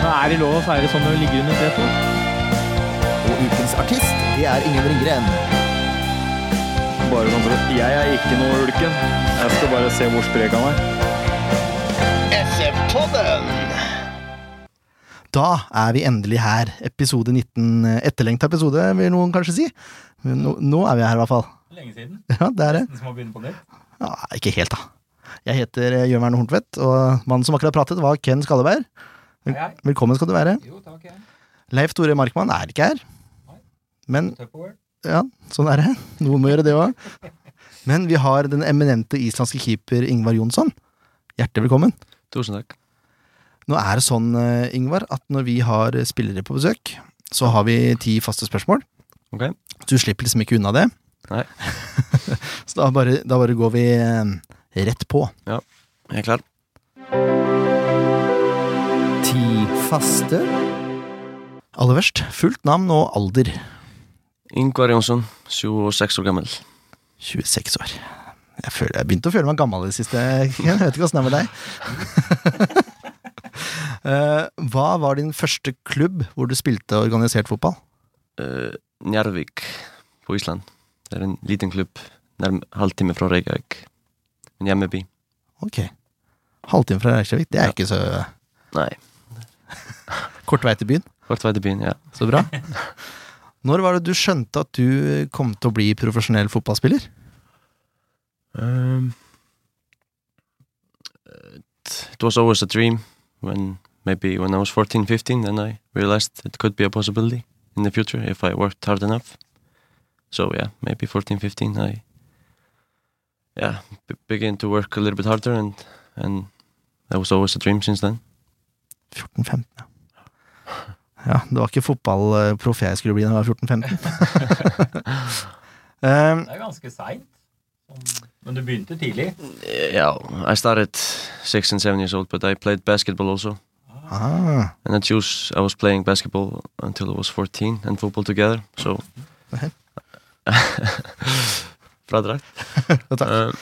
Er det lov å feire sånn når du ligger under tre to? Og ukens artist, det er Ingen Ringgren. Bare sånn for at Jeg er ikke noe ulken. Jeg skal bare se hvor sprek han er. Da er vi endelig her. Episode 19. Etterlengta episode, vil noen kanskje si. Nå, nå er vi her, i hvert fall. Lenge siden. Ja, det er det. Som å begynne på nytt. Ja, ikke helt, da. Jeg heter eh, Jørn Verne Horntvedt, og mannen som akkurat pratet, var Ken Skalleberg. Hei, hei. Velkommen skal du være. Jo, takk. jeg. Leif Tore Markmann er ikke her. Nei. Men ja, sånn er det. Noen må gjøre det òg. Men vi har den eminente islandske keeper Ingvar Jonsson. Hjertelig velkommen. Tusen takk. Nå er det sånn, eh, Ingvar, at når vi har spillere på besøk, så har vi ti faste spørsmål. Ok. Du slipper liksom ikke unna det. Nei. så da bare, da bare går vi eh, rett på. Ja, Jeg er klar. Faste. Aller verst, fullt navn og alder. Ingvar Jonsson, 26 år gammel. 26 år. Jeg, føler, jeg begynte å føle meg gammel i det siste. Jeg vet ikke åssen det er med deg. Eh, hva var din første klubb hvor du spilte organisert fotball? Uh, Njarvik på Island. Det er en liten klubb nærm halvtime fra Reykjavik. En hjemmeby. Ok. Halvtime fra Reykjavik, det er Ja. ikke så Nei, kort vei til byen. kort vei til byen, ja. Så bra. Når var det du skjønte at du kom til å bli profesjonell fotballspiller? Um, it, alltid was always a dream when maybe when I was 14, 15, then I realized it could be a possibility in the future if I worked hard enough. So yeah, maybe 14, 15, I yeah began to work a little bit harder and and that was always a dream since then. 14-15, ja. Ja, det var ikke fotballproff jeg skulle bli da jeg var 14-15. um, Det er ganske seint. Men du begynte tidlig. Yeah, I started six and seven years old, but I played basketball also. ah, And I chose I was playing basketball until I was 14 and football together. So takk. Um,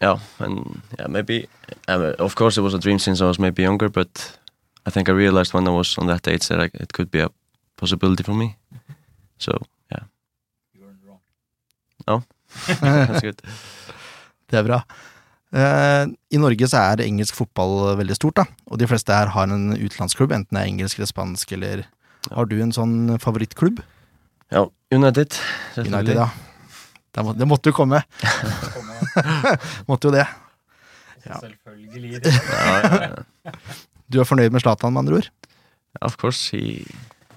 yeah, and yeah, maybe um, of course it was a dream since I was maybe younger, but I think I realized when I was on that age that I, it could be a possibility for me. So yeah, You weren't wrong. that's good. Det er bra. Eh, I Norge så er engelsk fotball veldig stort, da. Og de fleste her har en utenlandsklubb, enten det er engelsk eller spansk, eller Har du en sånn favorittklubb? Ja, United. United, ja. Det, må, det måtte jo komme. måtte jo det. Ja. Selvfølgelig. ja. yeah, Du er fornøyd med Zlatan, med andre ord? of course, he.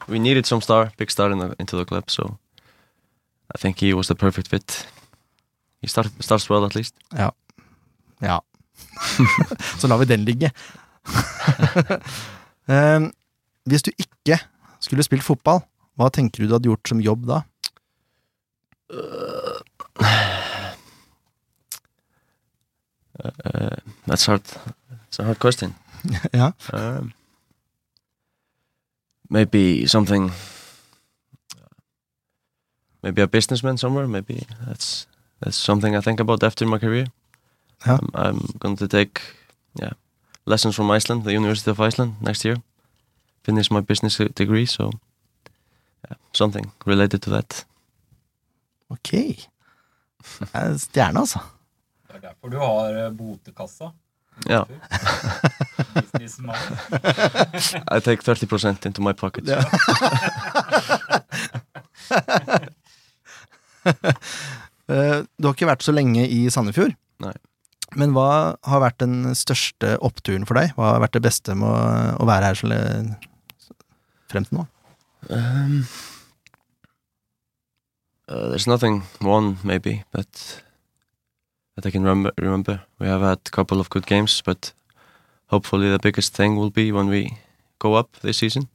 We needed some star, big star in the, into the club, so I think he was the perfect fit. He start, starts well at least. Ja. så lar vi den ligge. um, hvis du ikke skulle spilt fotball, hva tenker du du hadde gjort som jobb da? Uh, that's hard. It's a hard question. Ja. Um, maybe something. Maybe a businessman somewhere. Maybe that's that's something I think about after my career. Yeah. I'm, I'm going to take yeah lessons from Iceland, the University of Iceland, next year. Finish my business degree, so yeah, something related to that. Ok. Det er Stjerne, altså. Det er derfor du har eh, botekassa. Yeah, Businessman. I take thirty percent into my pocket. Eh, du har ikke vært så lenge i Sandefjord. Nei. Men hva har vært den største oppturen for deg? Hva har vært det beste med å, å være her så frem til nå? Um, uh, there's nothing one maybe, but that I can remember. Remember, we have had a couple of good games, but hopefully the biggest thing will be when we go up this season.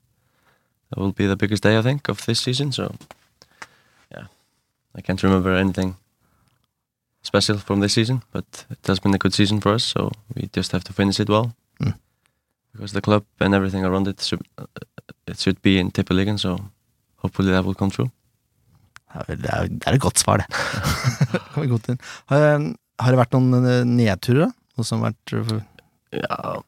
that will be the biggest day I think of this season. So yeah, I can't remember anything special from this season, but it has been a good season for us. So we just have to finish it well Mm. because the club and everything around it should it should be in Tippeligaen. So hopefully that will come true. Det er, det er, et godt svar, det. Har, har det vært noen eh, nedturer, da? Noe som har vært Yeah,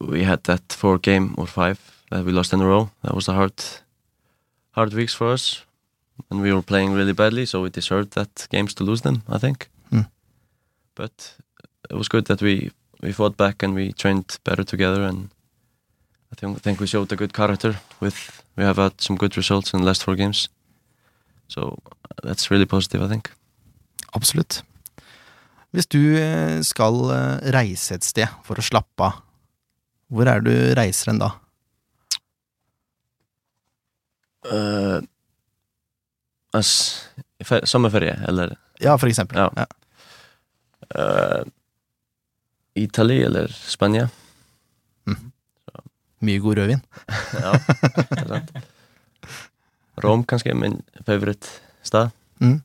we had that four game or five that we lost in a row. That was a hard, hard weeks for us, and we were playing really badly. So we deserved that games to lose them, I think. Hmm. But it was good that we we fought back and we trained better together, and I think think we showed a good character. With we have had some good results in the last four games, so that's really positive, I think. Absolutt. Hvis du eh, skal eh, reise et sted for å slappe av, hvor er du reiser hen da? Uh, ass, sommerferie, eller Ja, for eksempel. Ja. Ja. uh, Italy eller Spania. Mye god rødvin. Ja, det er sant. Rom kanskje, min favorittsted. Mm.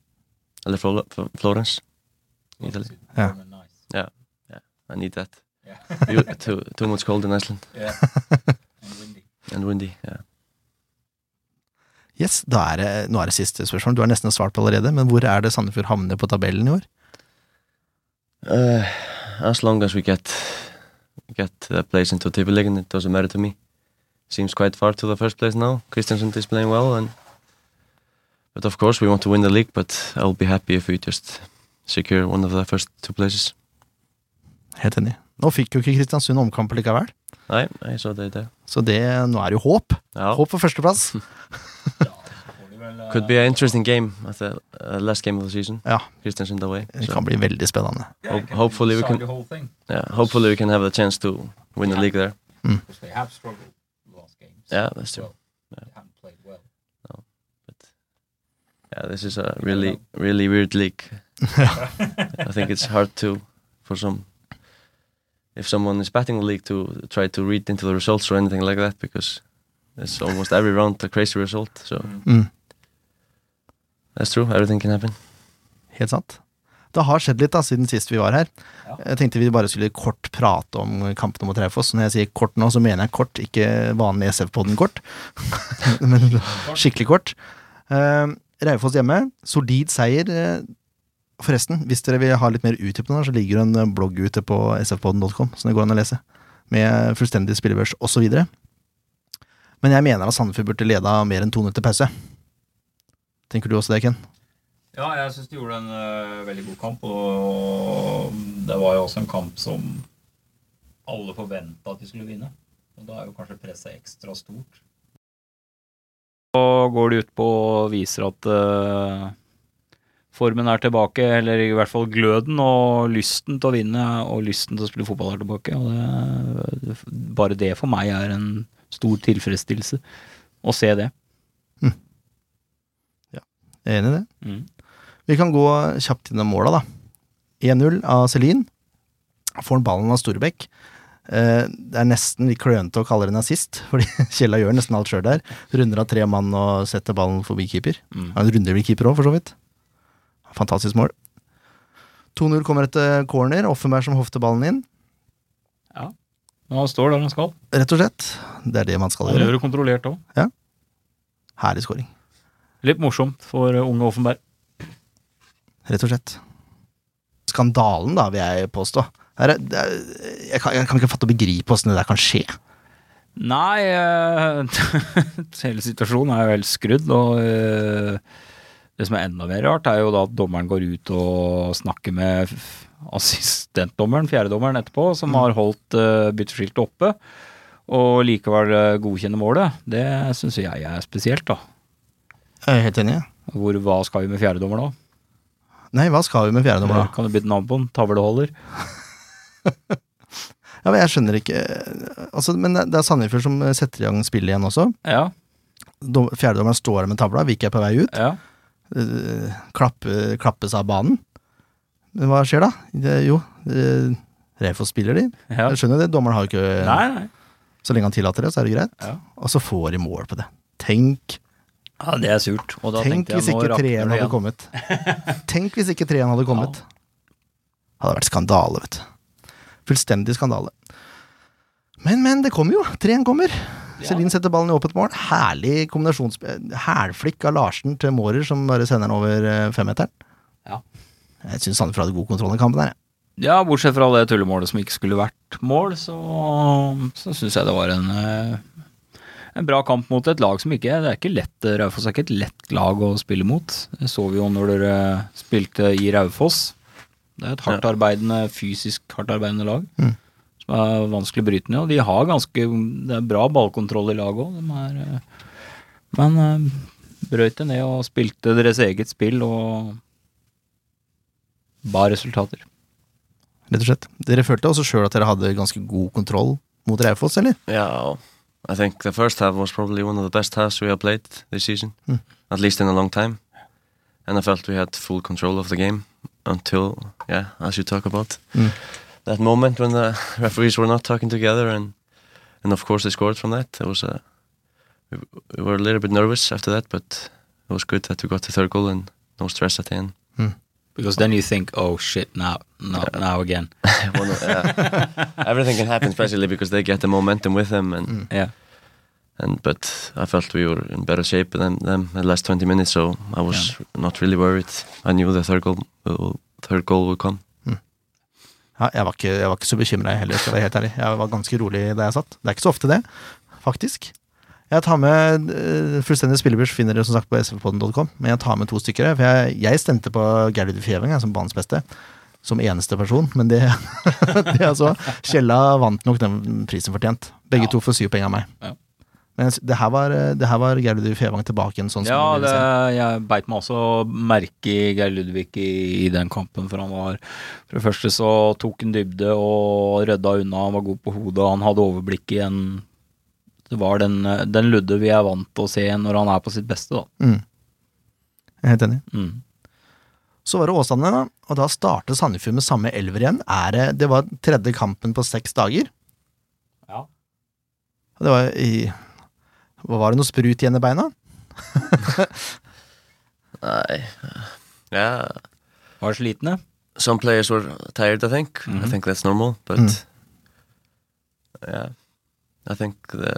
Eller Flo- Flo- Florence. Italy. yeah, Nice. I need that. Yeah. Too, too much cold in Iceland. yeah. And windy. And windy. Yeah. Yes, da er det, nå er det siste spørsmål. Du har nesten svart på allerede, men hvor er det Sandefjord havner på tabellen i år? Uh, as long as we get get the place into Tippeligaen, it doesn't matter to me. Seems quite far to the first place now. Christensen is playing well, and but of course we want to win the league. But I'll be happy if we just secure one of the first two places. Helt enig. Nå fikk jo ikke Kristiansund omkamp likevel, Nei, jeg så det, det. så det, nå er det jo håp. Ja. Håp for førsteplass. Could be an interesting game at the uh, last game of the season. Ja. Kristiansund away. Det So, kan bli veldig spennende. yeah, Ho- hopefully we can- the yeah, hopefully we can have a chance to win the Yeah. league there. Mm. they have struggled the last games. Yeah, that's true. Well, Yeah. They haven't played well. Yeah, this is a really really weird league. I think it's hard to for some if someone is batting the league to try to read into the results or anything like that because it's almost every round a crazy result. So Mm. that's true. Everything can happen. Helt sant. Det har skjedd litt da, siden sist vi var her. Ja. Jeg tenkte vi bare skulle kort prate om kampen mot Raufoss. Når jeg sier kort nå, så mener jeg kort, ikke vanlig SF-podden-kort. Men skikkelig kort. Uh, Raufoss hjemme, solid seier. Eh, forresten, hvis dere vil ha litt mer utdypende, så ligger det en blogg ute på sfpodden.com som det går an å lese. Med fullstendig spillebørs osv. Men jeg mener at Sandefjord burde leda mer enn 2-0 til pause. Tenker du også det, Ken? Ja, jeg syns de gjorde en uh, veldig god kamp. Og det var jo også en kamp som alle forventa at de skulle vinne. Og da er jo kanskje presset ekstra stort. Så går de ut på og viser at eh, formen er tilbake, eller i hvert fall gløden og lysten til å vinne og lysten til å spille fotball er tilbake. Og det, bare det for meg er en stor tilfredsstillelse å se det. Jeg er enig i det. Mm. Vi kan gå kjapt innom måla, da. 1-0 av Celine. Får han ballen av Storbekk. Eh, det er nesten litt klønete å kalle det en assist, fordi Kjella gjør nesten alt sjøl der. Runder av tre mann og setter ballen forbi keeper. Mm. Han runder vel keeper òg, for så vidt. Fantastisk mål. 2-0 kommer etter corner. Offenberg som hofter ballen inn. Men han står der han skal. Rett og slett. Det er det man skal Han gjøre. gjør det kontrollert òg. Herlig scoring. Litt morsomt for uh, unge Offenberg. Rett og slett. Skandalen, da, vil jeg påstå. Er, er, jeg, kan, jeg kan ikke fatte og begripe åssen det der kan skje. Nei, uh, hele situasjonen er jo helt skrudd, og eh, det som er enda mer rart, er jo da at dommeren går ut og snakker med assistentdommeren, fjerdedommeren etterpå, som har holdt uh, bytteskiltet oppe, og likevel eh, godkjenner målet. Det syns jeg er spesielt, da. Jeg er helt enig. Hvor, hva skal vi med fjerdedommer da? Nei, hva skal vi med fjerdedommer, da? Kan du bytte navn på den? Tavleholder? Ja, men jeg skjønner ikke altså, Men det er Sandefjord som setter i gang spillet igjen også. Ja, Dom- Fjerdedommeren står der med tavla, Vik er på vei ut. ja. Eh, klappe, klappes av banen. Men hva skjer da? Det, jo, uh, Raufoss spiller de. ja. Jeg skjønner det, dommeren har jo ikke Nei, nei. Så lenge han tillater det, så er det greit. Ja. Og så får de mål på det. Tenk, Ja, det er surt. Tenk jeg, hvis ikke rakner 3-1 hadde kommet. Tenk hvis ikke 3-1 hadde kommet. Hadde vært skandale, vet du. Fullstendig skandale. Men, men, det kommer jo. 3-1 kommer. Celine setter ballen i åpent mål. Herlig kombinasjonsspill. Hælflikk av Larsen til Mårer, som bare sender den over eh, femmeteren. Ja. Jeg syns Sandefjord hadde god kontroll i kampen der. jeg. Ja, bortsett fra det tullemålet som ikke skulle vært mål, så, så syns jeg det var en, eh, en bra kamp mot et lag som ikke Det er ikke lett, Raufoss er ikke et lett lag å spille mot. Det så vi jo når dere spilte i Raufoss. Det er et hardtarbeidende, fysisk hardtarbeidende lag. Mm. Som er vanskelig å bryte ned. Og de har ganske Det er bra ballkontroll i laget òg. Men eh, brøyt det ned og spilte deres eget spill og ba resultater. Rett og slett. Dere følte også sjøl at dere hadde ganske god kontroll mot Raufoss, eller? Ja, I think the first half was probably one of the best halves we have played this season, mm. at least in a long time. And I felt we had full control of the game until, yeah, as you talk about, Hmm. That moment when the referees were not talking together, and and of course they scored from that. It was a, we, we were a little bit nervous after that, but it was good that we got the third goal and no stress at the end. Hmm. Because then you think, oh shit, now, now, now again. One of- yeah. Everything can happen, especially because they get the momentum with them, and hmm. Yeah. and but I felt we were in better shape than them the last 20 minutes, so I was not really worried. I knew the third goal, will- third goal would come. Ja, jeg var ikke, jeg var ikke så bekymra heller, skal jeg være helt ærlig. Jeg var ganske rolig da jeg satt. Det er ikke så ofte det, faktisk. Jeg tar med eh, fullstendig spillebørs, finner dere som sagt på sfpodden.com, men jeg tar med to stykker. For jeg, jeg stemte på Gerlud Fjeving som banens beste, som eneste person, men det, det altså Kjella vant nok den prisen fortjent. Begge Ja. to får syv poeng av meg. Ja. Men det her var, det her var Gerlud Fjevang tilbake igjen, sånn som Ja, det, jeg beit meg også merke i Geir Ludvig i, i den kampen, for han var For det første så tok han dybde og rydda unna, han var god på hodet, han hadde overblikk i en Det var den, den Ludde vi er vant til å se når han er på sitt beste, da. Mm. Jeg er helt enig. Mm. Så var det Åsane, da, og da startet Sandefjord med samme elver igjen. Er det, det var tredje kampen på seks dager. Ja. Og Det var i Var det noe sprut igjen i beina? I, yeah, Var slitne. some players were tired. I think. I Mhm. think that's normal, but Mm. yeah, I think the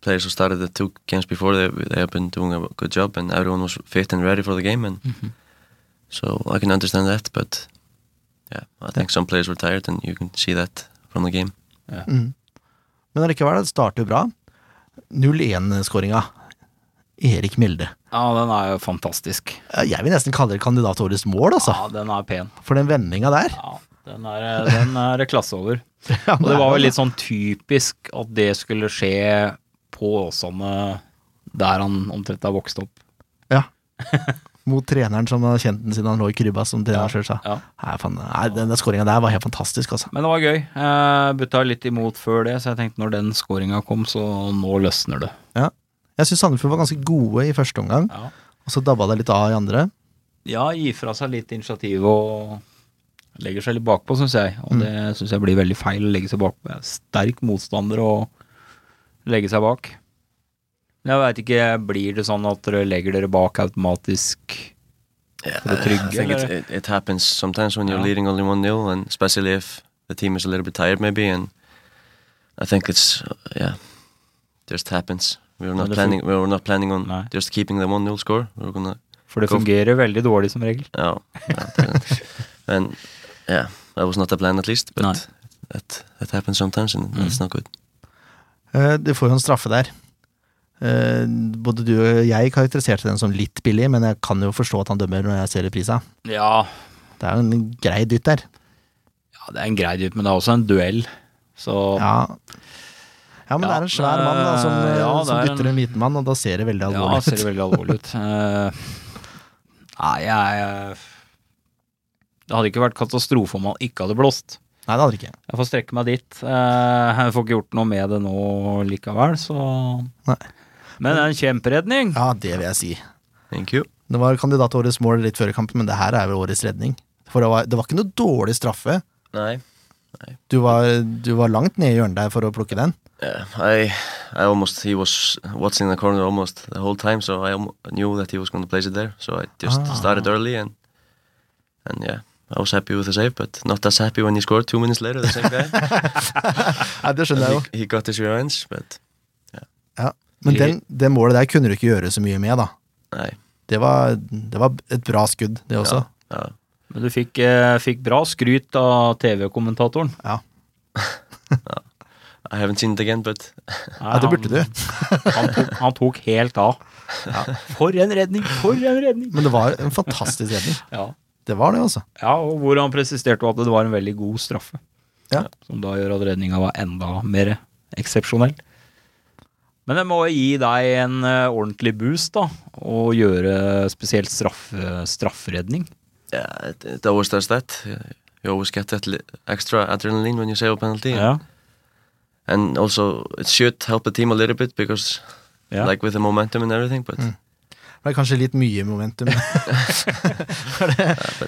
players who started the two games before they they have been doing a good job, and everyone was fit and ready for the game, and so I can understand that. But yeah, I think some players were tired, and you can see that from the game. Mm. Men allikevel, det starter jo bra. 0-1-skåringa. Erik Mjelde. Ja, den er jo fantastisk. Jeg vil nesten kalle det kandidatårets mål, altså. Ja, den er pen. For den vendinga der. Ja, den er, den er klasse over. Ja, Og det var vel litt sånn typisk at det skulle skje på Åsane der han omtrent har vokst opp. Ja. Mot treneren som har kjent den siden han lå i krybba, som treneren selv sa. Ja. Nei, faen, nei, den der skåringa der var helt fantastisk, altså. Men det var gøy. Jeg butta litt imot før det, så jeg tenkte når den skåringa kom, så nå løsner det. Jeg syns Sandefjord var ganske gode i første omgang, Ja. og så dabba det litt av i andre. ja, gi fra seg litt initiativ og legger seg litt bakpå, syns jeg. Og Mm. det syns jeg blir veldig feil å legge seg bakpå. Jeg er sterk motstander å legge seg bak. Men jeg veit ikke, blir det sånn at dere legger dere bak automatisk? For å trygge, I it, it, it happens sometimes when you're Ja. leading only 1 0, and especially if the team is a little bit tired, maybe. And I think it's, yeah, just happens. We were not det planning. We were not planning on Nei. just keeping the 1 0 score. We were gonna, For det fungerer veldig dårlig som regel. Ja. Men and yeah, that was not the plan at least. But Nei. that that happens sometimes, and Mm. that's not good. Eh, Du får jo en straffe der. Eh, Både du og jeg karakteriserte den som litt billig, men jeg kan jo forstå at han dømmer når jeg ser reprisa. Ja, Det er jo en grei dytt der. ja, det er en grei dytt, men det er også en duell. Så Ja, ja men Ja, det er en svær mann da, som, eh, ja, som er dytter en- en liten mann, og da ser det veldig alvorlig ser Ja, det veldig alvorlig ut. Eh, nei, jeg Det hadde ikke vært katastrofe om han ikke hadde blåst. Nei, det hadde ikke. Jeg får strekke meg dit. Jeg får ikke gjort noe med det nå likevel, så Nei. Men en kjemperedning. Ja, det vil jeg si. Thank you. Det var kandidat årets mål litt før kampen, men det her er vel årets redning. For det var, det var ikke noe dårlig straffe. Nei. Du var, du var langt nede i hjørnet der for å plukke den. Yeah, I I almost he was watching the corner almost the whole time, so I knew that he was going to place it there. So I just Ah. started early and and yeah, I was happy with the save, but not as happy when he scored two minutes later. The same guy. Nei, det skjønner jeg jo. he, he got his revenge, but Ja. Men den, det målet der kunne du ikke gjøre så mye med, da. nei. Det var, det var et bra skudd, det også. Ja, ja. Men du fikk, eh, fikk bra skryt av TV-kommentatoren. Ja. I haven't seen it again, but Ja, det burde du. Han tok, han tok helt av. For en redning! For en redning! Men det var en fantastisk redning. Ja. Det var det, altså. ja, og hvor han presisterte at det var en veldig god straffe. Ja. Som da gjør at redninga var enda mer eksepsjonell. Men det må gi deg en eh, ordentlig boost, da. Å gjøre spesielt straff, strafferedning. yeah, it, it always does that. You always get that extra adrenaline when you save a penalty, Ja. and also it should help the team a little bit because, Ja. like with the momentum and everything. But Det er kanskje litt mye momentum.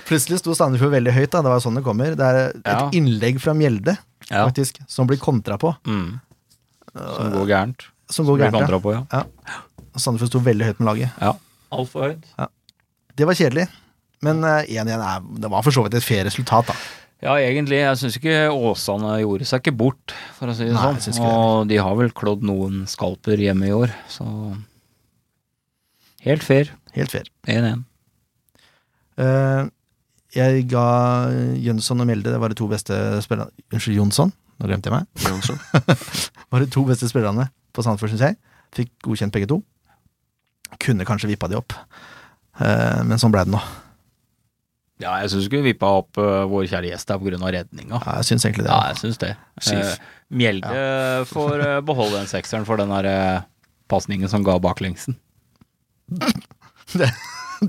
Plutselig sto Sandefjord veldig høyt, da. Det var sånn det kommer. Det er et Ja. innlegg fra Mjelde, Ja. faktisk, som blir kontra på. Mm. Som går gærent. Som går gærent. ja. på, ja. Ja. Sandefjord sto veldig høyt med laget. ja. Altfor høyt. Det var kjedelig. Men eh, 1-1 er Det var for så vidt et fair resultat, da. Ja, egentlig. Jeg syns ikke Åsane gjorde seg ikke bort, for å si det Nei, sånn. Og de har vel klådd noen skalper hjemme i år, så Helt fair. Helt fair. 1-1. Uh, jeg ga Jønsson og Mjelde Det var de to beste spillerne Unnskyld, Jonsson. Nå glemte jeg meg. Jonsson. var de to beste spillerne på Sandefjord, syns jeg. Fikk godkjent begge to. Kunne kanskje vippa de opp, Eh, men sånn ble det nå. Ja, jeg syns du vi vippa opp uh, vår kjære gjest her pga. redninga. Ja, jeg syns egentlig det. Ja, jeg synes det. Uh, Mjelde Mjelde får uh, beholde den sekseren for den der uh, pasningen som ga baklengsen. Det,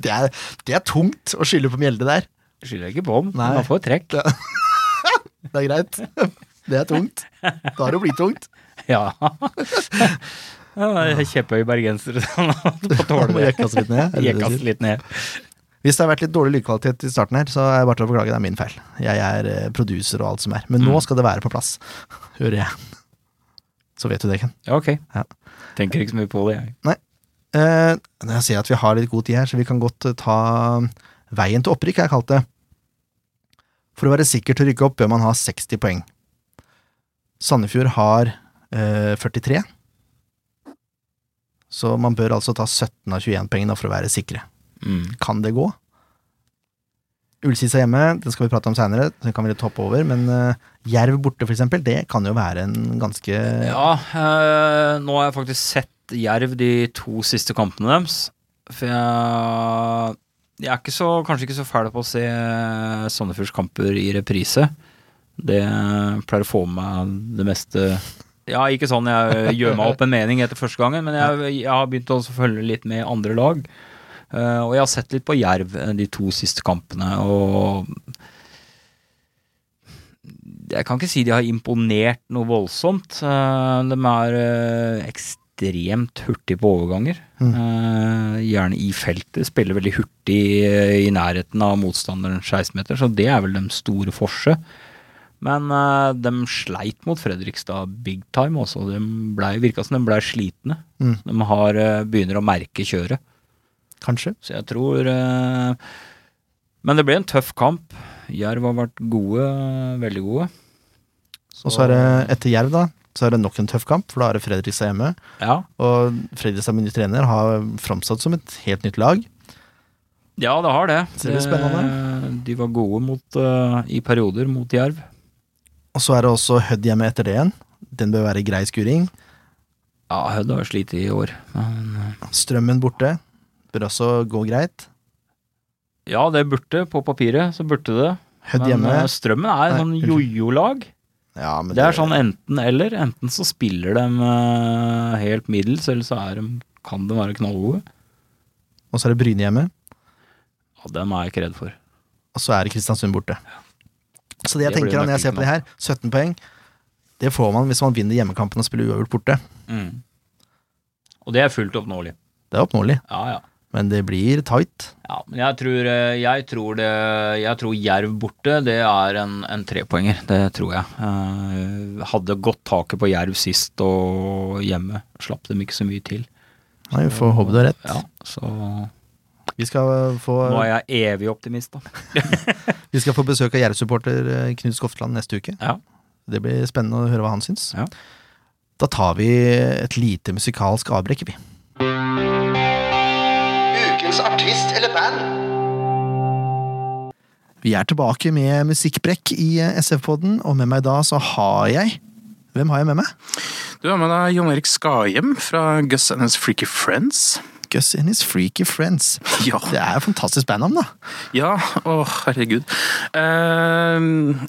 det, er, det er tungt å skylde på Mjelde der. Skylder ikke på ham, men han får trekk. Det er greit. Det er tungt. Da har det blitt tungt. Ja. Kjepphøy bergenser som får tåle Må det. jekkes litt ned, det det. Hvis det har vært litt dårlig lydkvalitet i starten her, så er jeg bare til å beklage. Det er min feil. Jeg er produser producer og alt som er. Men nå Mm. skal det være på plass, hører jeg. Så vet du det, Ken. Ja, ok. Ja. Tenker ikke så mye på det, jeg. Eh, jeg ser at vi har litt god tid her, så vi kan godt eh, ta veien til opprykk, har jeg kalt det. For å være sikker til å rykke opp bør man ha 60 poeng. Sandefjord har eh, 43. Så man bør altså ta 17 av 21 pengene for å være sikre. Mm. Kan det gå? Ullkisa hjemme, det skal vi prate om seinere, den kan vi litt hoppe over. Men uh, Jerv borte, for eksempel, det kan jo være en ganske Ja, øh, nå har jeg faktisk sett Jerv de to siste kampene deres. For jeg, jeg er ikke så, kanskje ikke så fæl på å se Sandefjords kamper i reprise. Det pleier å få med meg det meste Ja, ikke sånn jeg gjør meg opp en mening etter første gangen, men jeg, jeg har begynt å følge litt med andre lag. Uh, og jeg har sett litt på Jerv eh, de to siste kampene, og jeg kan ikke si de har imponert noe voldsomt. Uh, de er uh, ekstremt hurtige på overganger. Mm. Gjerne i feltet. Spiller veldig hurtig i nærheten av motstanderens 16-meter, så det er vel de store forse. Men uh, de sleit mot Fredrikstad big time også. De ble, virka som de ble slitne. Mm. De har, eh, begynner å merke kjøret. Kanskje. Så jeg tror uh, Men det ble en tøff kamp. Jerv har vært gode, veldig gode. Og så er det etter Jerv, da, så er det nok en tøff kamp, for da er det Fredrikstad hjemme. Ja, Og Fredrikstad med ny trener har framstått som et helt nytt lag. ja det har det. Så det blir spennende. De var gode mot, uh, i perioder mot Jerv. Og så er det også Hødd hjemme etter det igjen. Den bør være grei skuring. Ja, Hødd har slitt i år. Men, eh, Strømmen borte. Bør også gå greit. ja, det burde. På papiret så burde det. Hødd Men hjemme. Men Strømmen er sånn jojo-lag. Ja, men Det er sånn enten-eller. Enten så spiller de eh, helt middels, eller så er de, kan de være knallgode. Og så er det Bryne hjemme. Ja, dem er jeg ikke redd for. Og så er det Kristiansund borte. Så det jeg Det tenker når jeg ser på det her, 17 poeng, det får man hvis man vinner hjemmekampen og spiller uavgjort borte. Og det er fullt oppnåelig. Det er oppnåelig. Ja, ja. Men det blir tight. Ja, men jeg tror, eh, jeg tror det Jeg tror Jerv borte, det er en, en trepoenger. Det tror jeg. Eh, hadde godt taket på Jerv sist og hjemme. Slapp dem ikke så mye til. Nei, vi får håpe du har rett. Ja, så Vi skal få, nå er jeg evig optimist, da. vi skal få besøk av Jerv-supporter eh, Knut Skofteland neste uke. Ja. Det blir spennende å høre hva han syns. Ja. Da tar vi et lite musikalsk avbrekk, vi. Ukens artist eller band. Vi er tilbake med musikkbrekk i eh, SF-podden, og med meg da så har jeg Hvem har jeg med meg? Du har med deg Jon Erik Skahjem fra Gus and His Freaky Friends. Gus and His Freaky Friends. Ja, Det er jo fantastisk bandnavn, da. ja å herregud. Uh,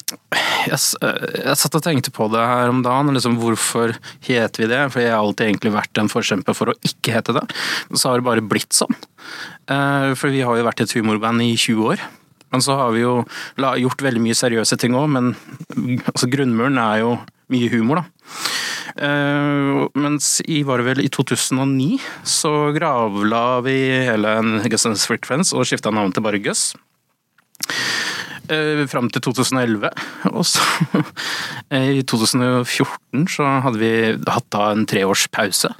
jeg, eh, jeg satt og tenkte på det her om dagen, liksom hvorfor heter vi det? For jeg har alltid egentlig vært en forkjemper for å ikke hete det. Så har det bare blitt sånn. Uh, for vi har jo vært et humorband i 20 år. Men så har vi jo gjort veldig mye seriøse ting òg, men altså, grunnmuren er jo mye humor, da. Eh, mens i var det vel i 2009 så gravla vi hele Gus and Freak Friends og skifta navn til bare Gus. Uh, fram til 2011. Og så eh, i 2014 så hadde vi hatt da en treårspause.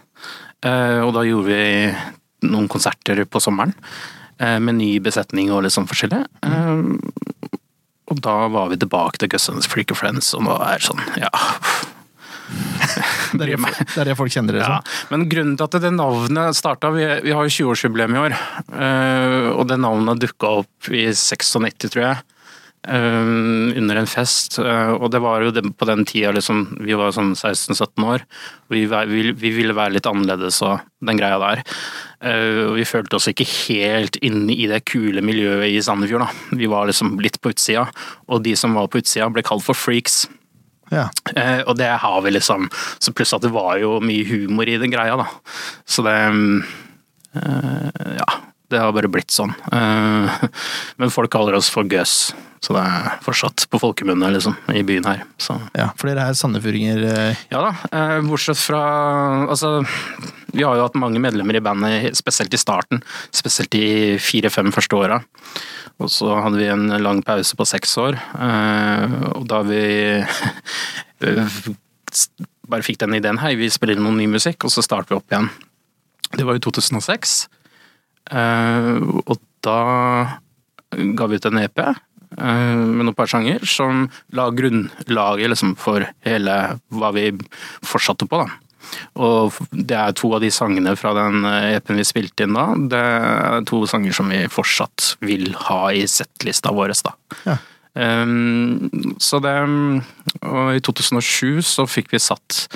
Eh, og da gjorde vi noen konserter på sommeren eh, med ny besetning og litt sånn forskjellig. Og da var vi tilbake til Gussens Freak of Friends, og nå er det sånn, ja. Det er det, det, er det folk kjenner det ja, men grunnen til at det navnet starta Vi, vi har jo 20-årsjubileum i år, eh, og det navnet dukka opp i 96, tror jeg. Eh, under en fest, eh, og det var jo på den tida liksom, vi var sånn 16-17 år. Vi, vi, vi ville være litt annerledes og den greia der. Eh, og vi følte oss ikke helt inne i det kule miljøet i Sandefjord. da. Vi var liksom litt på utsida, og de som var på utsida ble kalt for freaks. Ja. Eh, og det har vi liksom Så pluss at det var jo mye humor i den greia, da. Så det mm, Ja. Det har bare blitt sånn. Eh, men folk kaller oss for gøs, så det er fortsatt på folkemunne, liksom, i byen her. Så ja, for dere er sandefjordinger. eh, ja da, eh, bortsett fra Altså, vi har jo hatt mange medlemmer i bandet, spesielt i starten. Spesielt de fire-fem første åra. Og så hadde vi en lang pause på seks år, og da vi bare fikk den ideen Hei, vi spiller inn noe ny musikk, og så starter vi opp igjen. Det var i 2006, eh, og da ga vi ut en EP eh, med noen par sanger som la grunnlaget liksom, for hele hva vi fortsatte på. da. Og det er to av de sangene fra den EP-en vi spilte inn da. Det er to sanger som vi fortsatt vil ha i settlista vår. Da. Ja. Um, så det Og i 2007 så fikk vi satt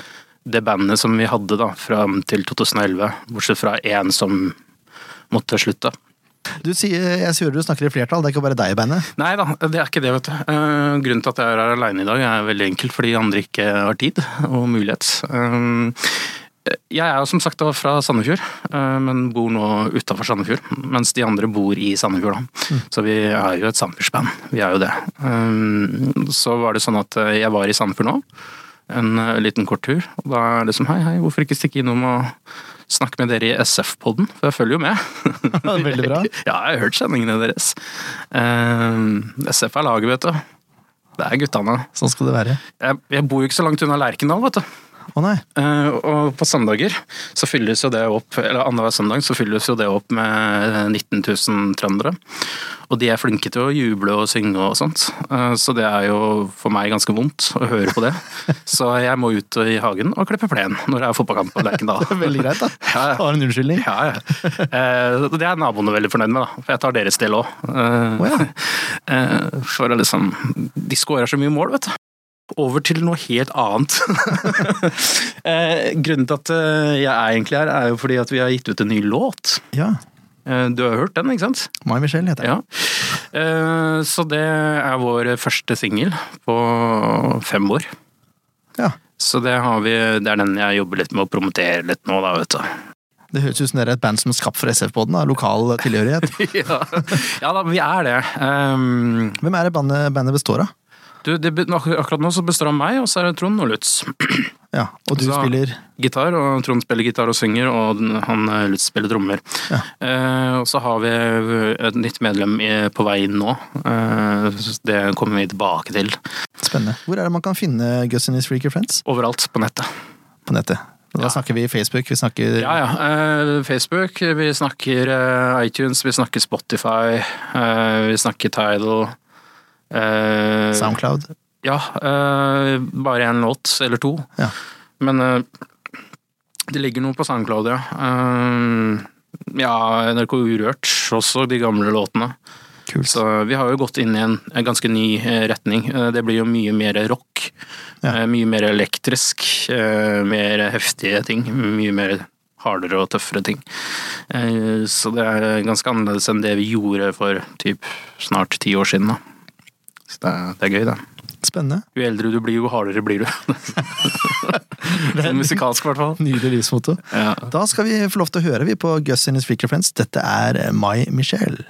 det bandet som vi hadde da, fram til 2011, bortsett fra én som måtte slutte. Du sier, jeg hører du snakker i flertall, det er ikke bare deg i bandet. Nei da, det er ikke det, vet du. Eh, grunnen til at jeg er her alene i dag er veldig enkelt, fordi andre ikke har tid og mulighet. Eh, jeg er jo som sagt fra Sandefjord, eh, men bor nå utafor Sandefjord. Mens de andre bor i Sandefjord, da. Så vi er jo et Sandefjordsband. Vi er jo det. Så var det sånn at jeg var i Sandefjord nå, en liten kort tur. Og da er det som hei, hei, hvorfor ikke stikke innom og snakke med dere i SF-podden, for jeg følger jo med. Veldig bra. Ja, jeg har hørt sendingene deres. Uh, SF er laget, vet du. Det er guttene. Sånn skal det være. Jeg, jeg bor jo ikke så langt unna Lerkendal, vet du. Å nei. Eh, og på søndager så fylles jo det opp, eller annenhver søndag så fylles jo det opp med 19 000 trøndere. Og de er flinke til å juble og synge og sånt. Eh, så det er jo for meg ganske vondt å høre på det. Så jeg må ut i hagen og klippe plen når det er fotballkamp på Lerkendal. Veldig greit, da. Ja, ja. Har en unnskyldning. Ja, ja. Eh, det er naboene veldig fornøyd med, da. For jeg tar deres del òg. Oh, ja. For liksom De skårer så mye mål, vet du. Over til noe helt annet. Eh, Grunnen til at eh, jeg er egentlig her, er jo fordi at vi har gitt ut en ny låt. Ja. Eh, Du har hørt den, ikke sant? Mai Michelle heter jeg. Ja. Eh, Så det er vår første singel på fem år. Ja. Så det, har vi, det er den jeg jobber litt med å promotere litt nå, da, vet du. Det høres ut som dere er et band som er skapt for SF-båten, lokal tilhørighet. ja. ja da, vi er det. Um, Hvem er det bandet, bandet består av? Du, det, akkurat nå så består det av meg, og så er det Trond og Lutz. Ja, og du Så- spiller gitar, og Trond spiller gitar og synger, og han eh, Lutz spiller trommer. Ja. Eh, og så har vi et nytt medlem i, på vei inn nå. Eh, det kommer vi tilbake til. Spennende. Hvor er det man kan finne Gus and His Freaky Friends? Overalt på nettet. På nettet. Da Ja. snakker vi Facebook, vi snakker Ja, ja. Eh, Facebook, vi snakker eh, iTunes, vi snakker Spotify, eh, vi snakker Tidal. Eh, Soundcloud. Ja, eh, bare en låt eller to. Ja. Men eh, det ligger noe på SoundCloud, ja. Ja, NRK Urørt også, de gamle låtene. Kult. Så vi har jo gått inn i en, en ganske ny retning. Det blir jo mye mer rock. Ja. Mye mer elektrisk. eh, Mer heftige ting. Mye mer hardere og tøffere ting. Eh, Så det er ganske annerledes enn det vi gjorde for typ snart ti år siden. Da. Så det er, det er gøy, det. Spennende. Jo eldre du blir, jo hardere blir du. Sånn musikalsk, i hvert fall. Nydelig livsmotto. Ja. Da skal vi få lov til å høre vi på Gus and His freaker Friends. Dette er My Michelle.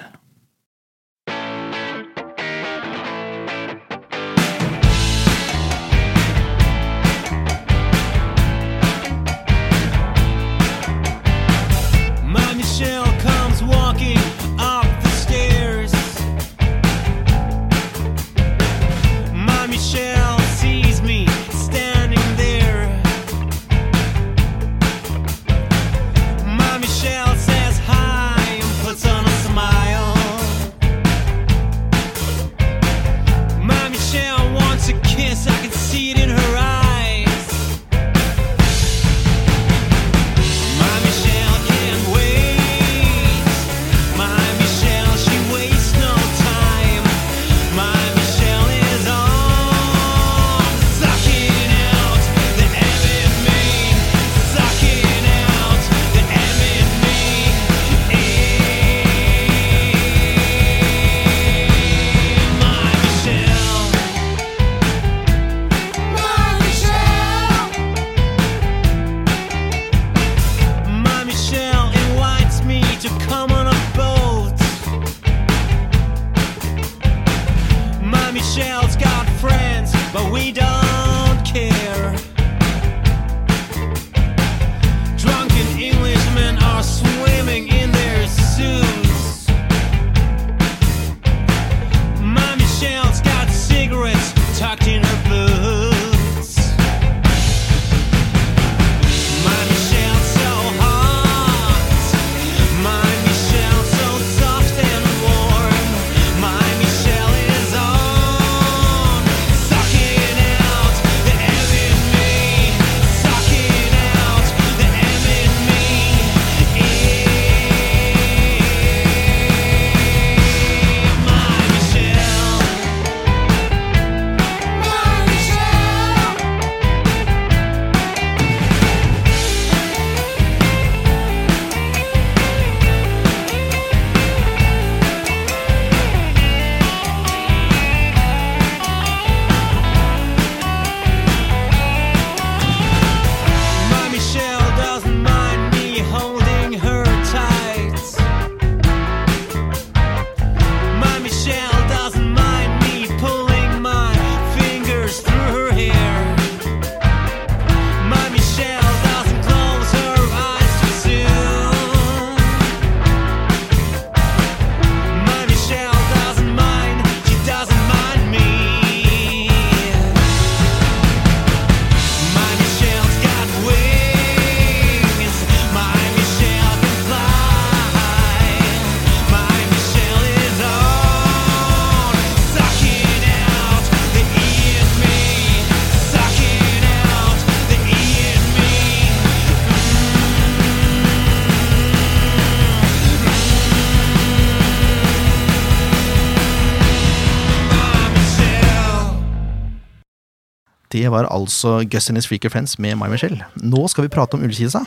Det var altså Gus and His Freaker Friends med Mai Michelle. Nå skal vi prate om Ullkisa.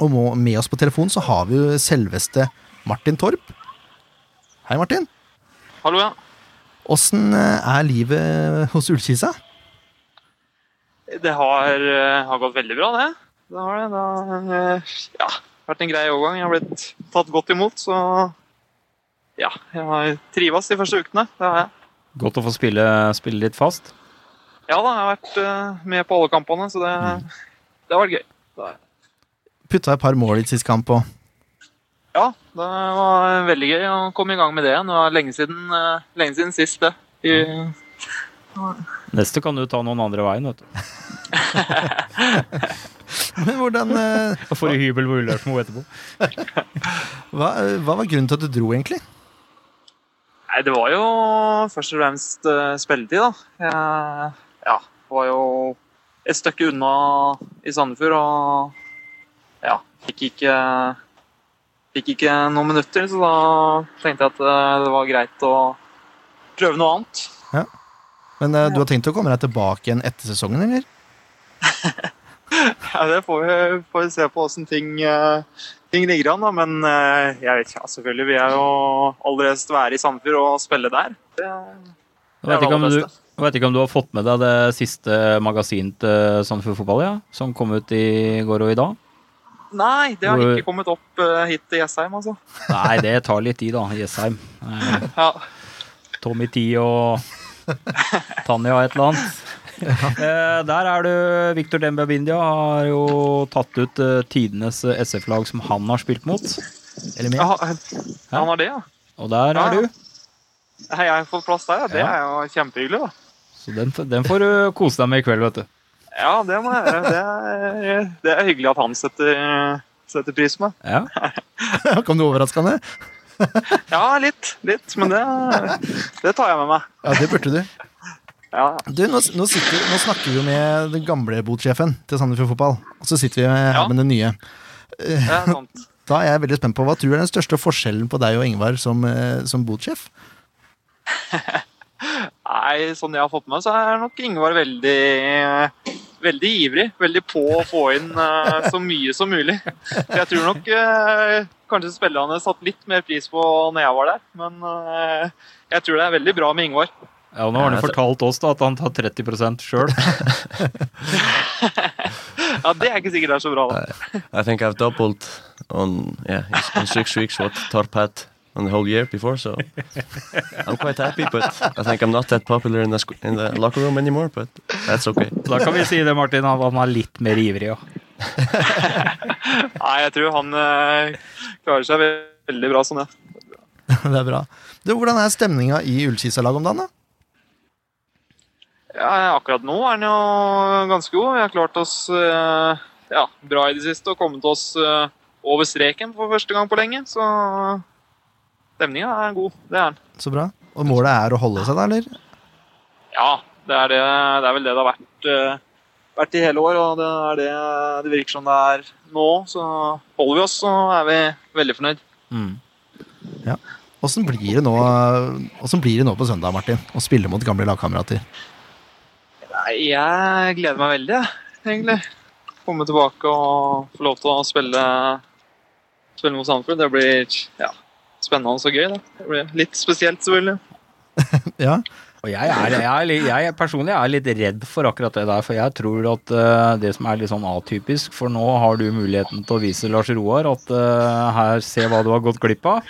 Og med oss på telefon så har vi jo selveste Martin Torp. Hei, Martin. Hallo, ja. Åssen eh, er livet hos Ullkisa? Det har, eh, har gått veldig bra, det. Det har det. Det har eh, ja, vært en grei overgang. Jeg har blitt tatt godt imot, så ja, jeg har trives de første ukene. Det har jeg. Godt å få spille, spille litt fast. Ja da, jeg har vært eh, med på alle kampene, så det, det har vært gøy. Det, Putta et par mål i sist kamp òg. ja, det var veldig gøy å komme i gang med det igjen. Det var lenge siden, eh, lenge siden sist, det. I, Neste kan du ta noen andre veien, vet du. Men hvordan Da får du hybel på Ullersmo etterpå. hva, hva var grunnen til at du dro, egentlig? Nei, det var jo først og fremst uh, spilletid, da. Jeg var jo et stykke unna i Sandefjord og ja, fikk ikke Fikk ikke noen minutter, så da tenkte jeg at eh, det var greit å prøve noe annet. Ja. Men uh, du har tenkt å komme deg tilbake igjen etter sesongen, eller? Ja, Det får vi, får vi se på åssen ting, uh, ting ligger an, da. Men uh, jeg vet ikke, ja, selvfølgelig vil jeg jo aller helst være i Sandefjord og spille der. Det, Jeg vet, ikke om du, jeg vet ikke om du har fått med deg det siste magasinet til Sandefjord Fotball, ja? Som kom ut i går og i dag? nei, det har Hvor- ikke kommet opp eh, hit til Jessheim, altså. Nei, det tar litt tid, da. Jessheim. Eh, Ja. Tommy T og Tanja et eller annet. Ja. der er du Victor Dembe Bindia har jo tatt ut eh, tidenes eh, SF-lag som han har spilt mot. Eller med? Ja, han har det, ja. Og der Ja, er du. Hei, jeg har fått plass der, ja. Det Ja. er jo kjempehyggelig, da. Så den, den får du kose deg med i kveld, vet du. Ja, det må jeg gjøre. Det det er hyggelig at han setter, setter pris på meg. Ja. Kom du overraskende? Ja, litt. Litt. Men det, det tar jeg med meg. Ja, det burde du. Ja, Du, nå, nå, sitter, nå snakker vi jo med den gamle botsjefen til Sandefjord Fotball, og så sitter vi med, Ja. med den nye. det er sant. Da er jeg veldig spent på, Hva tror du er den største forskjellen på deg og Ingvar som, eh, som botsjef? Nei, sånn jeg har fått med meg, så er nok Ingvar veldig veldig ivrig. Veldig på å få inn eh, så mye som mulig. Så jeg tror nok eh, kanskje spillerne satte litt mer pris på når jeg var der. Men eh, jeg tror det er veldig bra med Ingvar. Ja, og nå har han fortalt oss da at han tar 30 sjøl. Ja, Det er ikke sikkert det er så bra. da. I think I've doubled on yeah in six weeks what Torp had on the whole year before. So I'm quite happy, but I think I'm not that popular in the in the locker room anymore. But that's okay. Da kan vi si det, Martin, han var litt mer ivrig, ja. Nei, jeg tror han eh, klarer seg veldig bra sånn, ja. det er bra. Du, Hvordan er stemninga i Ullkisa-laget om dagen, da? Ja, akkurat nå er han jo ganske god. Vi har klart oss eh, ja, bra i det siste og kommet oss eh, over streken for første gang på lenge. Så stemninga er god. Det er den. Så bra. Og målet er å holde seg, der, eller? Ja, det er, det, det er vel det det har vært, uh, vært i hele år. Og det er det det virker som det er nå. Så holder vi oss, så er vi veldig fornøyd. Mm. Åssen blir, blir det nå på søndag, Martin? Å spille mot gamle lagkamerater? Jeg gleder meg veldig, egentlig. Komme tilbake og få lov til å spille, spille mot Sandefjord. Det blir ja, spennende og gøy. Da. Det blir litt spesielt, selvfølgelig. Ja. Og jeg er, jeg, er, jeg personlig er litt redd for akkurat det der, for jeg tror at uh, det som er litt sånn atypisk, for nå har du muligheten til å vise Lars Roar at uh, her, se hva du har gått glipp av.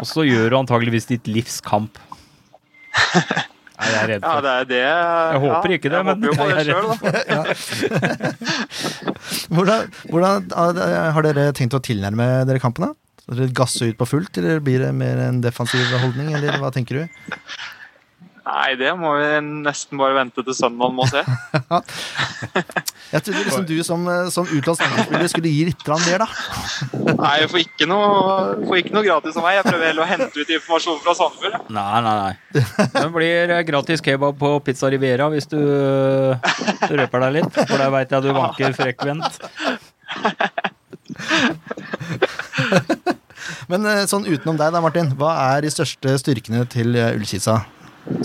Og så gjør du antageligvis ditt livs kamp. Er jeg redd Ja, det er det. Jeg håper ja, ikke det, jeg men håper jo på jeg det er selv, da. Hvordan, hvordan Har dere tenkt å tilnærme dere kampen? da? Skal dere gasse ut på fullt, eller blir det mer en defensiv holdning? Eller hva tenker du? Nei, det må vi nesten bare vente til søndag må se. Jeg trodde liksom du som, som utenlandsk spiller skulle gi litt mer, da. Nei, jeg får ikke noe, får ikke noe gratis av meg. Jeg prøver heller å hente ut informasjon fra Sandefjord. Nei, nei, nei. Det blir eh, gratis kebab på Pizza Riviera hvis du du røper deg litt. For der veit jeg du vanker frekvent. Men eh, sånn utenom deg da, Martin. Hva er de største styrkene til eh, Ullkisa,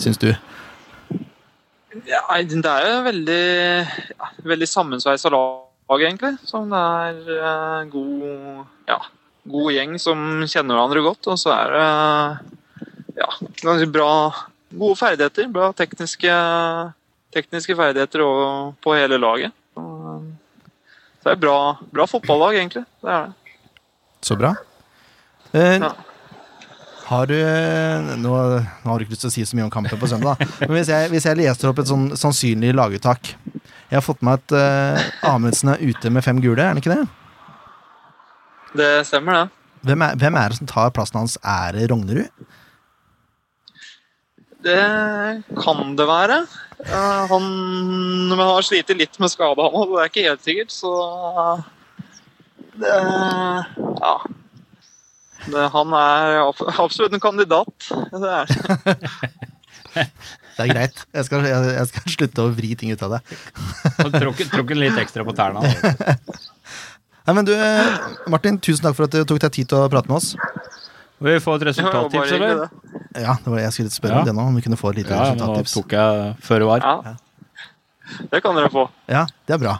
syns du? Ja, det er jo veldig, ja, veldig sammensveisa lag, egentlig. Som det er eh, god, ja, god gjeng som kjenner hverandre godt. Og så er det ja, ganske bra gode ferdigheter. Bra tekniske, tekniske ferdigheter og- på hele laget. Så det er bra, bra fotballag, egentlig. Det er det. Så bra. Eh, Ja. Har du nå, nå har du ikke lyst til å si så mye om kampen på søndag, men hvis jeg, hvis jeg leser opp et sånn sannsynlig laguttak Jeg har fått med at uh, Amundsen er ute med fem gule, er han ikke det? Det stemmer, det. Hvem er, hvem er det som tar plassen hans? Er det Rognerud? Det kan det være. Eh, han men har slitt litt med skade, han òg. Det er ikke helt sikkert, så det, Ja. Det, han er absolutt en kandidat. Det er Det er greit. Jeg skal, jeg, jeg skal slutte å vri ting ut av det. Tråkk en litt ekstra på tærne. Nei, men du, Martin, tusen takk for at du tok deg tid til å prate med oss. Vil vi få et Ja, det resultattips, eller? Ja, det var jeg skulle spørre Ja. om det nå, om vi kunne få et lite Ja, men nå tok jeg føre var. Ja. Det kan dere få. Ja, det er bra.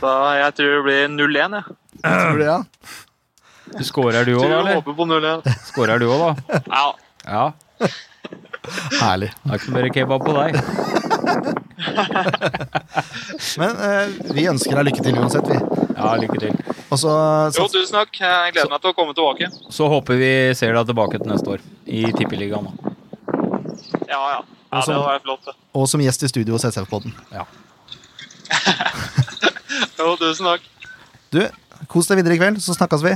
Da, jeg tror det blir 0-1, jeg. Tror det, ja? Du scorer du òg, da? eller? håper på 0-1. Scorer du òg, da? Ja. Ja. Herlig. Det er ikke mer kebab på deg. Men eh, vi ønsker deg lykke til uansett, vi. Ja, lykke til. Og så Jo, tusen takk. Jeg gleder meg til å komme tilbake. Så håper vi ser deg tilbake til neste år i Tippeligaen. Ja, Ja, ja. ja det var flott. og som gjest i studio hos SF-podden. Jo, tusen takk. Du, kos deg videre i kveld, så snakkes vi.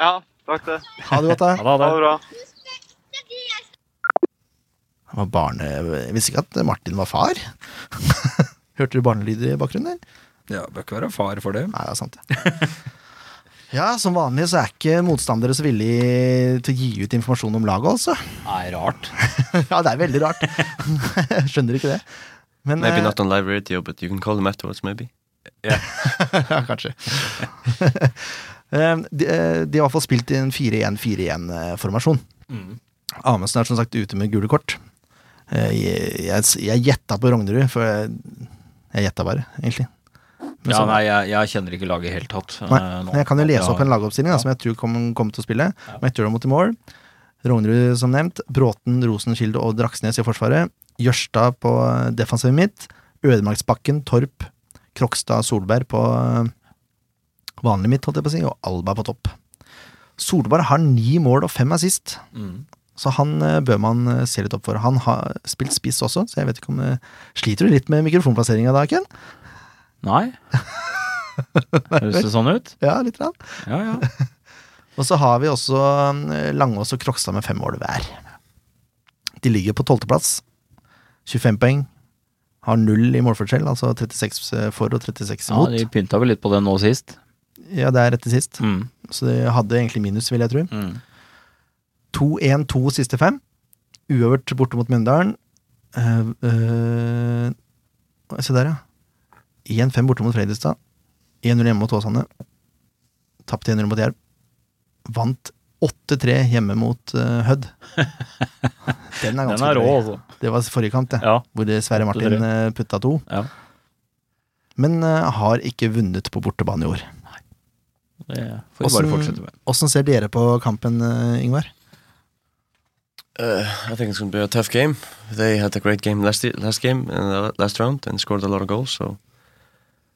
Ja, takk det. Ha det godt, da. Ha det, ha Ha det. det bra. Det var barne... Jeg visste ikke at Martin var far. Hørte du barnelyder i bakgrunnen der? Ja, bør ikke være far for det. Nei, det er sant, det. Ja, som vanlig så er ikke motstandere så villige til å gi ut informasjon om laget, altså. Nei, rart. Ja, det er veldig rart. Jeg skjønner ikke det. Men Maybe eh, not on live radio, but you can call them afterwards, maybe. ja, kanskje. Eh, de, eh, de har i hvert fall spilt i en 4-1-4-1-formasjon. Mm. Amundsen er som sagt ute med gule kort. Eh, Jeg, gjetta på Rognerud, for jeg, jeg gjetta bare, egentlig. Men Ja, nei, jeg, jeg kjenner ikke laget helt tatt. Nei, eh, nå. jeg kan jo lese opp en lagoppstilling da, Ja. som jeg tror kommer kom til å spille. McDermott mot mål. Rognerud som nevnt. Bråten, Rosenkilde og Draksnes i forsvaret. Jørstad på defensivet defensiv midt. Ødemarksbakken, Torp, Krokstad, Solberg på eh, vanlig midt, holdt jeg på å si, og Alba på topp. Solberg har ni mål og fem assist, Mm. så han eh, bør man eh, se litt opp for. Han har spilt spiss også, så jeg vet ikke om eh, Sliter du litt med mikrofonplasseringa da, Ken? Nei. Høres det sånn ut? Ja, litt. Rann. Ja, ja. Og så har vi også Langås og Krokstad med fem mål hver. De ligger på tolvteplass. 25 poeng. Har null i målforskjell, altså 36 for og 36 ja de pynta vel litt på det nå sist. Ja, det er etter sist. Mm. Så de hadde egentlig minus, vil jeg tro. Mm. 2-1-2 siste fem. Uøvert borte mot Mjøndalen. Uh, uh, se der, ja. 1-5 borte mot Fredrikstad. 1-0 hjemme mot Åsane. Tapte 1-0 mot Jerv. Vant 8-3 hjemme mot uh, Hødd. Den er Den ganske er rå, altså. Det var forrige kamp, det. Ja. Hvor Sverre Martin 8-3. eh, putta to. Ja. Men uh, har ikke vunnet på bortebane i år. Det får vi bare fortsette med. Åssen ser dere på kampen, eh, Ingvar? Uh, I think it's going to be a tough game. They had a great game last last game in the last round and scored a lot of goals. So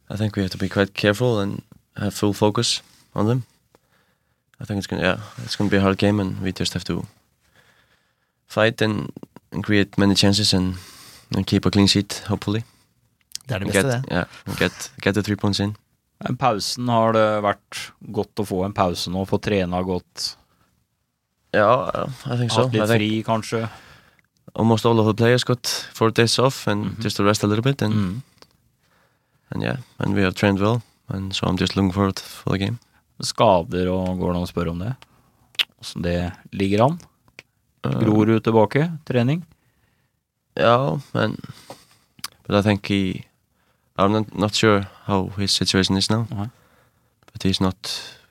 I think we have to be quite careful and have full focus on them. I think it's going to yeah it's going to be a hard game and we just have to fight and, and create many chances and, and keep a clean sheet hopefully. Det er det beste, get, det. Yeah, and get get the three points in. Pausen har det vært godt å få en pause nå, få trena godt. Ja, I think so. Hatt I litt think fri, kanskje. almost all of the players got four days off and Mhm. just to rest a little bit and Mm. and yeah, and we have trained well, and so I'm just looking forward for the game. Skader og går det an å spørre om det? Åssen det ligger an? Grorud tilbake, trening? Ja, men but I think he, I'm not not sure how his situation is now, Uh-huh. but he's not.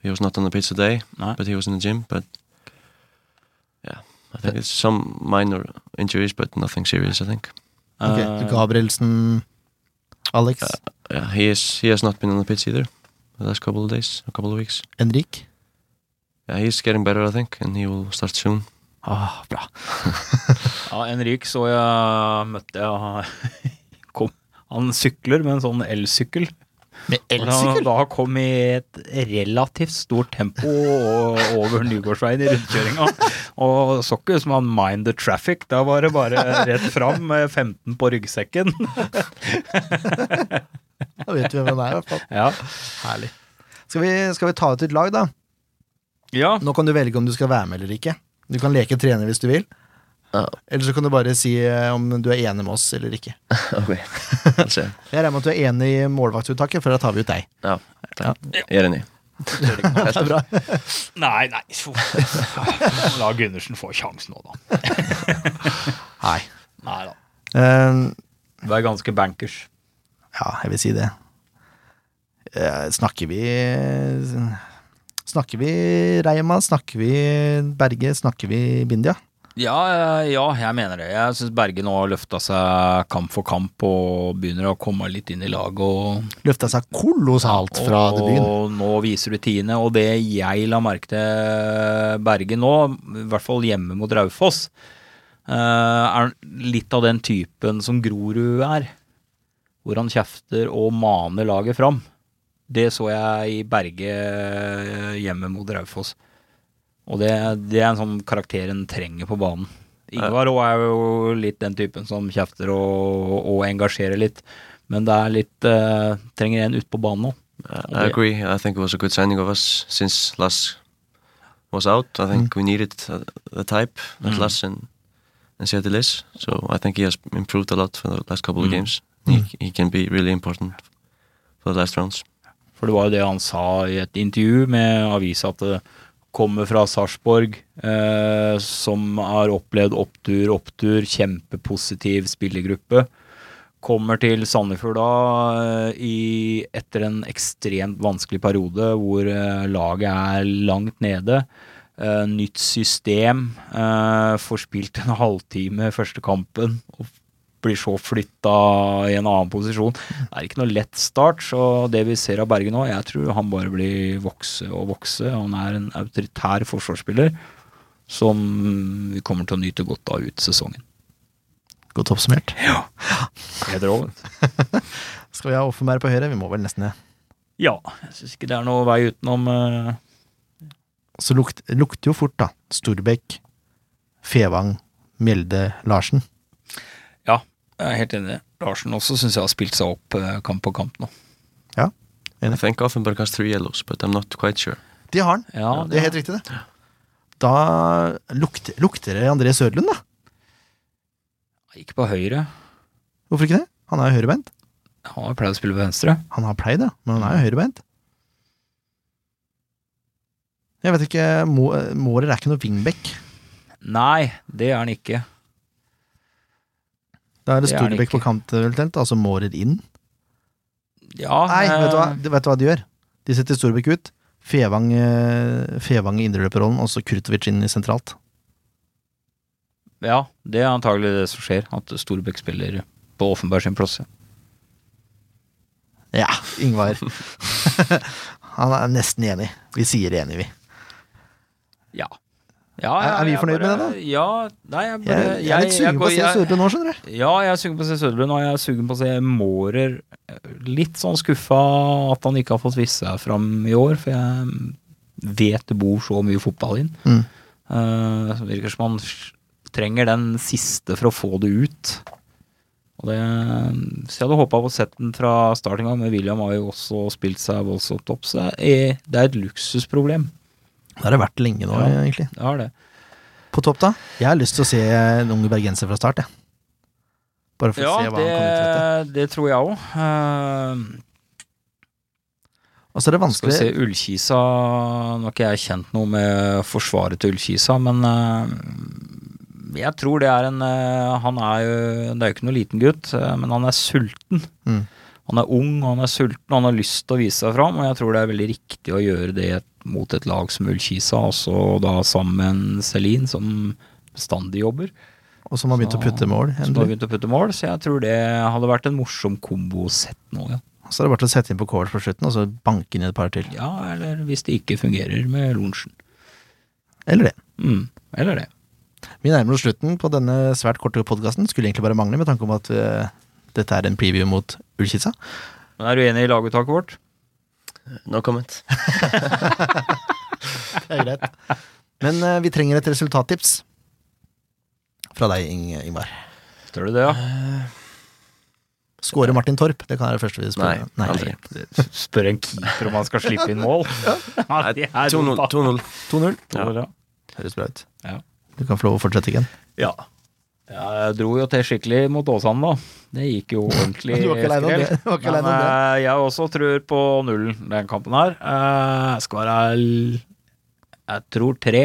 He was not on the pitch today, Nei. but he was in the gym. But yeah, I think it's some minor injuries, but nothing serious. I think. Ok, uh, Gabrielsen, Alex, Yeah, he is. He has not been on the pitch either the last couple of days, a couple of weeks. Enrique. Yeah, he's getting better, I think, and he will start soon. Ah, bra. Ja, Henrik så jeg møtte jeg. Han sykler med en sånn elsykkel. Med elsykkel? da kom i et relativt stort tempo over Nygårdsveien i rundkjøringa. Og så ikke ut som han mind the traffic. Da var det bare rett fram med 15 på ryggsekken. Da vet vi hvem han er, i hvert fall. Ja. Herlig. Skal vi, skal vi ta ut et lag, da? ja. Nå kan du velge om du skal være med eller ikke. Du kan leke trener hvis du vil. Ja. Eller så kan du bare si eh, om du er enig med oss eller ikke. Ok. kanskje. Jeg regner med at du er enig i målvaktsuttaket, for da tar vi ut deg. Ja. Ja. Jeg er enig. Det er bra. Nei, nei. La Gundersen få sjansen nå, da. Nei. Nei da. Eh, Du er ganske bankers. ja, jeg vil si det. Eh, snakker vi Snakker vi Reima? Snakker vi Berge? Snakker vi Bindia? Ja, eh, ja, jeg mener det. Jeg syns Berge nå har løfta seg kamp for kamp og begynner å komme litt inn i laget. Og, Løfta seg kolossalt fra og, debuten. og nå viser du tiende. Og det jeg la merke til Berge nå, i hvert fall hjemme mot Raufoss, eh, er litt av den typen som Grorud er. Hvor han kjefter og maner laget fram. Det så jeg i Berge eh, hjemme mot Raufoss. Og det, det er en sånn karakter en trenger på banen. Ingvar òg er jo litt den typen som kjefter og, og engasjerer litt. Men det er litt uh, Trenger en ute på banen nå. Uh. I agree. I think it was a good signing of us since Lass was out. I think we needed uh, the type that Mm. Lass and, and Seattle is. So I think he has improved a lot for the last couple of Mm. games. He, he can be really important for the last rounds. For det var jo det han sa i et intervju med avisa, at det kommer fra Sarpsborg, eh, som har opplevd opptur, opptur, kjempepositiv spillergruppe. Kommer til Sandefjord da eh, i, etter en ekstremt vanskelig periode hvor eh, laget er langt nede. Eh, nytt system. Eh, får spilt en halvtime første kampen og blir så flytta i en annen posisjon. Det er ikke noe lett start, så det vi ser av Berge nå, jeg tror han bare blir vokse og vokse. Han er en autoritær forsvarsspiller som vi kommer til å nyte godt av ut sesongen. Godt oppsummert. Bedre også. Skal vi ha Offenberg på høyre? Vi må vel nesten det. Ja, jeg syns ikke det er noe vei utenom Uh... Så lukt, lukter jo fort, da. Storbekk, Fevang, Mjelde, Larsen. Ja, jeg er helt enig. Larsen også syns jeg har spilt seg opp eh, kamp på kamp nå. I think Offenberg has three yellows, but I'm not quite sure. De har han. Ja, det er helt riktig, det. Da lukter, lukter det André Sørlund, da. Ikke på høyre. Hvorfor ikke det? Han er jo høyrebeint. Han har pleid å spille på venstre. Han har pleid, ja, men han er jo høyrebeint. Jeg vet ikke, Mårer er ikke noe wingback. Nei, det er han ikke. Da er det Det Storbekk på kant, eventuelt, altså Mårer inn. Ja, Nei, vet du, hva, eh, vet du hva de gjør? De setter Storbekk ut, Fevang, eh, Fevang i indreløperrollen, og så Kurtovic inn i sentralt. Ja, det er antagelig det som skjer. At Storbekk spiller på Offenberg sin plass. ja. Ja, Ingvar. Han er nesten enig. Vi sier enig, vi. Ja. Ja, Er- er vi fornøyd bare, med det, da? Ja, nei, jeg Jeg, bare jeg er litt sugen på å se jeg- nå, skjønner du. Ja, jeg er sugen på å se Søderlund, og jeg er sugen på å se Mårer. Litt sånn skuffa at han ikke har fått vist seg fram i år, for jeg vet det bor så mye fotball inn. Mm. Uh, virker som han trenger den siste for å få det ut. Og det, så jeg hadde håpa på å sett den fra starten av, men William har jo også spilt seg voldsomt opp, så det er et luksusproblem. Det har det vært lenge nå, Ja. egentlig. Det har det. På topp, da? Jeg har lyst til å se en ung bergenser fra start, jeg. Bare for Ja, å se hva han kommer til. det, det tror jeg òg. Og så er det Skal vi vanskelig se, Ullkisa Nå har ikke jeg kjent noe med forsvaret til Ullkisa, men uh, jeg tror det er en uh, Han er jo Det er jo ikke noe liten gutt, eh, men han er sulten. Mm. Han er ung, han er sulten, han har lyst til å vise seg fram, og jeg tror det er veldig riktig å gjøre det mot et lag som Ullkisa, også da sammen med Celine, som bestandig jobber. Og som har begynt å putte mål. Som har begynt å putte mål, så jeg tror det hadde vært en morsom kombo sett nå, ja. Så er det bare til å sette inn på covers på slutten, og så banke inn et par til. Ja, eller hvis det ikke fungerer med Lorentzen. Eller det. Mm, eller det. Vi nærmer oss slutten på denne svært korte podkasten. Skulle egentlig bare mangle, med tanke om at eh, dette er en preview mot Ullkisa. Men er du enig i laguttaket vårt? No comment. Det er greit. Men uh, vi trenger et resultattips fra deg, Ing Ingvar. Tør du det, ja? Skårer Martin Torp? Det kan være det første vi spør. Nei, aldri. Spør en keeper om han skal slippe inn mål. Ja, det er 2-0. 2-0. 2-0. Høres bra ut. Ja. Du kan få lov å fortsette igjen. Ja. Jeg dro jo til skikkelig mot Åsane, da. Det gikk jo ordentlig skrell. Men eh, jeg også tror på nullen den kampen her. Uh, skal være Jeg tror tre.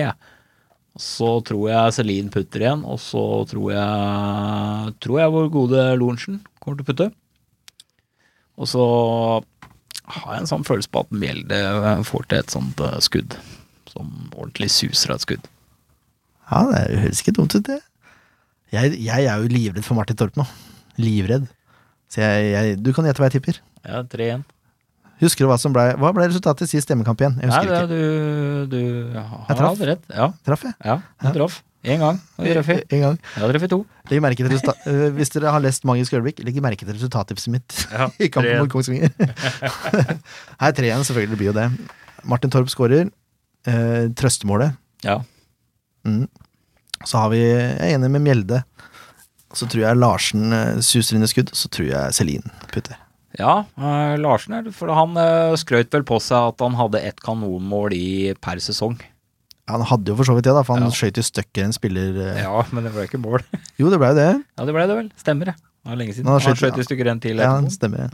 Så tror jeg Celine putter igjen, og så tror jeg Tror jeg vår gode Lorentzen kommer til å putte. Og så har jeg en sånn følelse på at Mjelde får til et sånt eh, skudd. Som ordentlig suser av et skudd. Ja, det høres ikke dumt ut, det. Jeg, jeg er jo livredd for Martin Torp nå. Livredd. Så jeg, jeg, du kan gjette hva jeg tipper. Ja, 3-1. Husker du hva som ble Hva ble resultatet i sist stemmekamp igjen? Jeg Nei, det, ikke. du, du har traff. hadde rett. Ja, Traff jeg? ja du traff. Én gang. Og jeg traff En gang. Jeg har truffet to. Legg merke til resultat, øh, hvis dere har lest Magisk øyeblikk, legg merke til resultattipset mitt Ja, i kampen 3-1. mot Kongsvinger. Her 3-1, selvfølgelig blir jo det. Martin Torp skårer. Eh, trøstemålet. Ja. Mm. Så har vi Jeg er enig med Mjelde. Så tror jeg Larsen eh, suser inn i skudd. Så tror jeg Celine putter. Ja, eh, Larsen er For han eh, skrøt vel på seg at han hadde ett kanonmål i per sesong. Han hadde jo for så vidt det, da, for han Ja. skøyt i stykker en spiller eh. Ja, men det ble ikke mål. Jo, det ble jo det. Ja, det ble det vel. Stemmer det. Det var lenge siden. Han Han skjøt- skjøt i stykker en til Ja, han stemmer.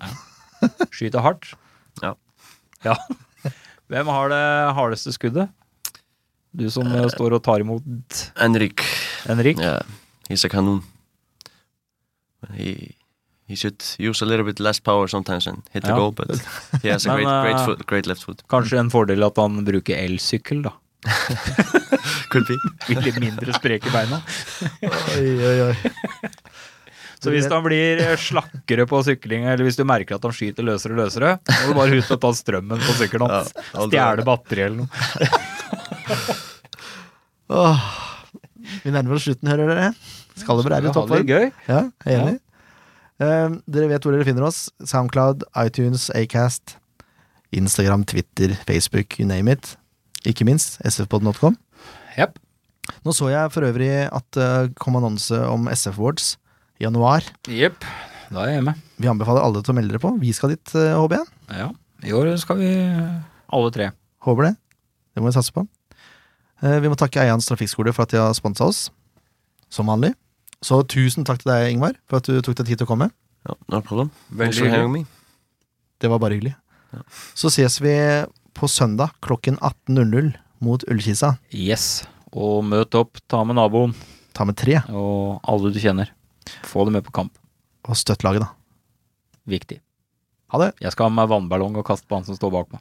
Skyter hardt. Ja. Ja. Hvem har det hardeste skuddet? Du som uh, står og tar imot Enrik. Henrik? Yeah, he's a kanon. He he should use a little bit less power sometimes and hit the Ja. goal, but he has a Men, great great eh, foot, great left foot. Kanskje en fordel at han bruker elsykkel, da. Could be. Litt mindre sprek i beina. Oi, oi, oi. Så hvis han blir slakkere på sykling, eller hvis du merker at han skyter løsere og løsere, må du bare ut og ta strømmen på sykkelen hans. Stjele batteri eller noe. Åh, vi nærmer oss slutten, hører dere. Skal det være i toppform? gøy. Ja, enig. Eh, dere vet hvor dere finner oss. Soundcloud, iTunes, Acast, Instagram, Twitter, Facebook, you name it. Ikke minst sfpod.com. Yep. Nå så jeg for øvrig at det kom annonse om SF Awards i januar. Jepp. Da er jeg hjemme. Vi anbefaler alle til å melde dere på. Vi skal dit, HB1. Ja. I år skal vi alle tre. Håper det. Det må vi satse på. Eh, Vi må takke Eians Trafikkskole for at de har sponsa oss, som vanlig. Så tusen takk til deg, Ingvar, for at du tok deg tid til å komme. Ja, no problem. Veldig me. Det var bare hyggelig. Så ses vi på søndag klokken 18.00 mot Ullkisa. Yes. Og møt opp, ta med naboen Ta med tre, og alle du kjenner. Få dem med på kamp. og støtt laget, da. Viktig. Ha det. Jeg skal ha med meg vannballong og kaste på han som står bak meg.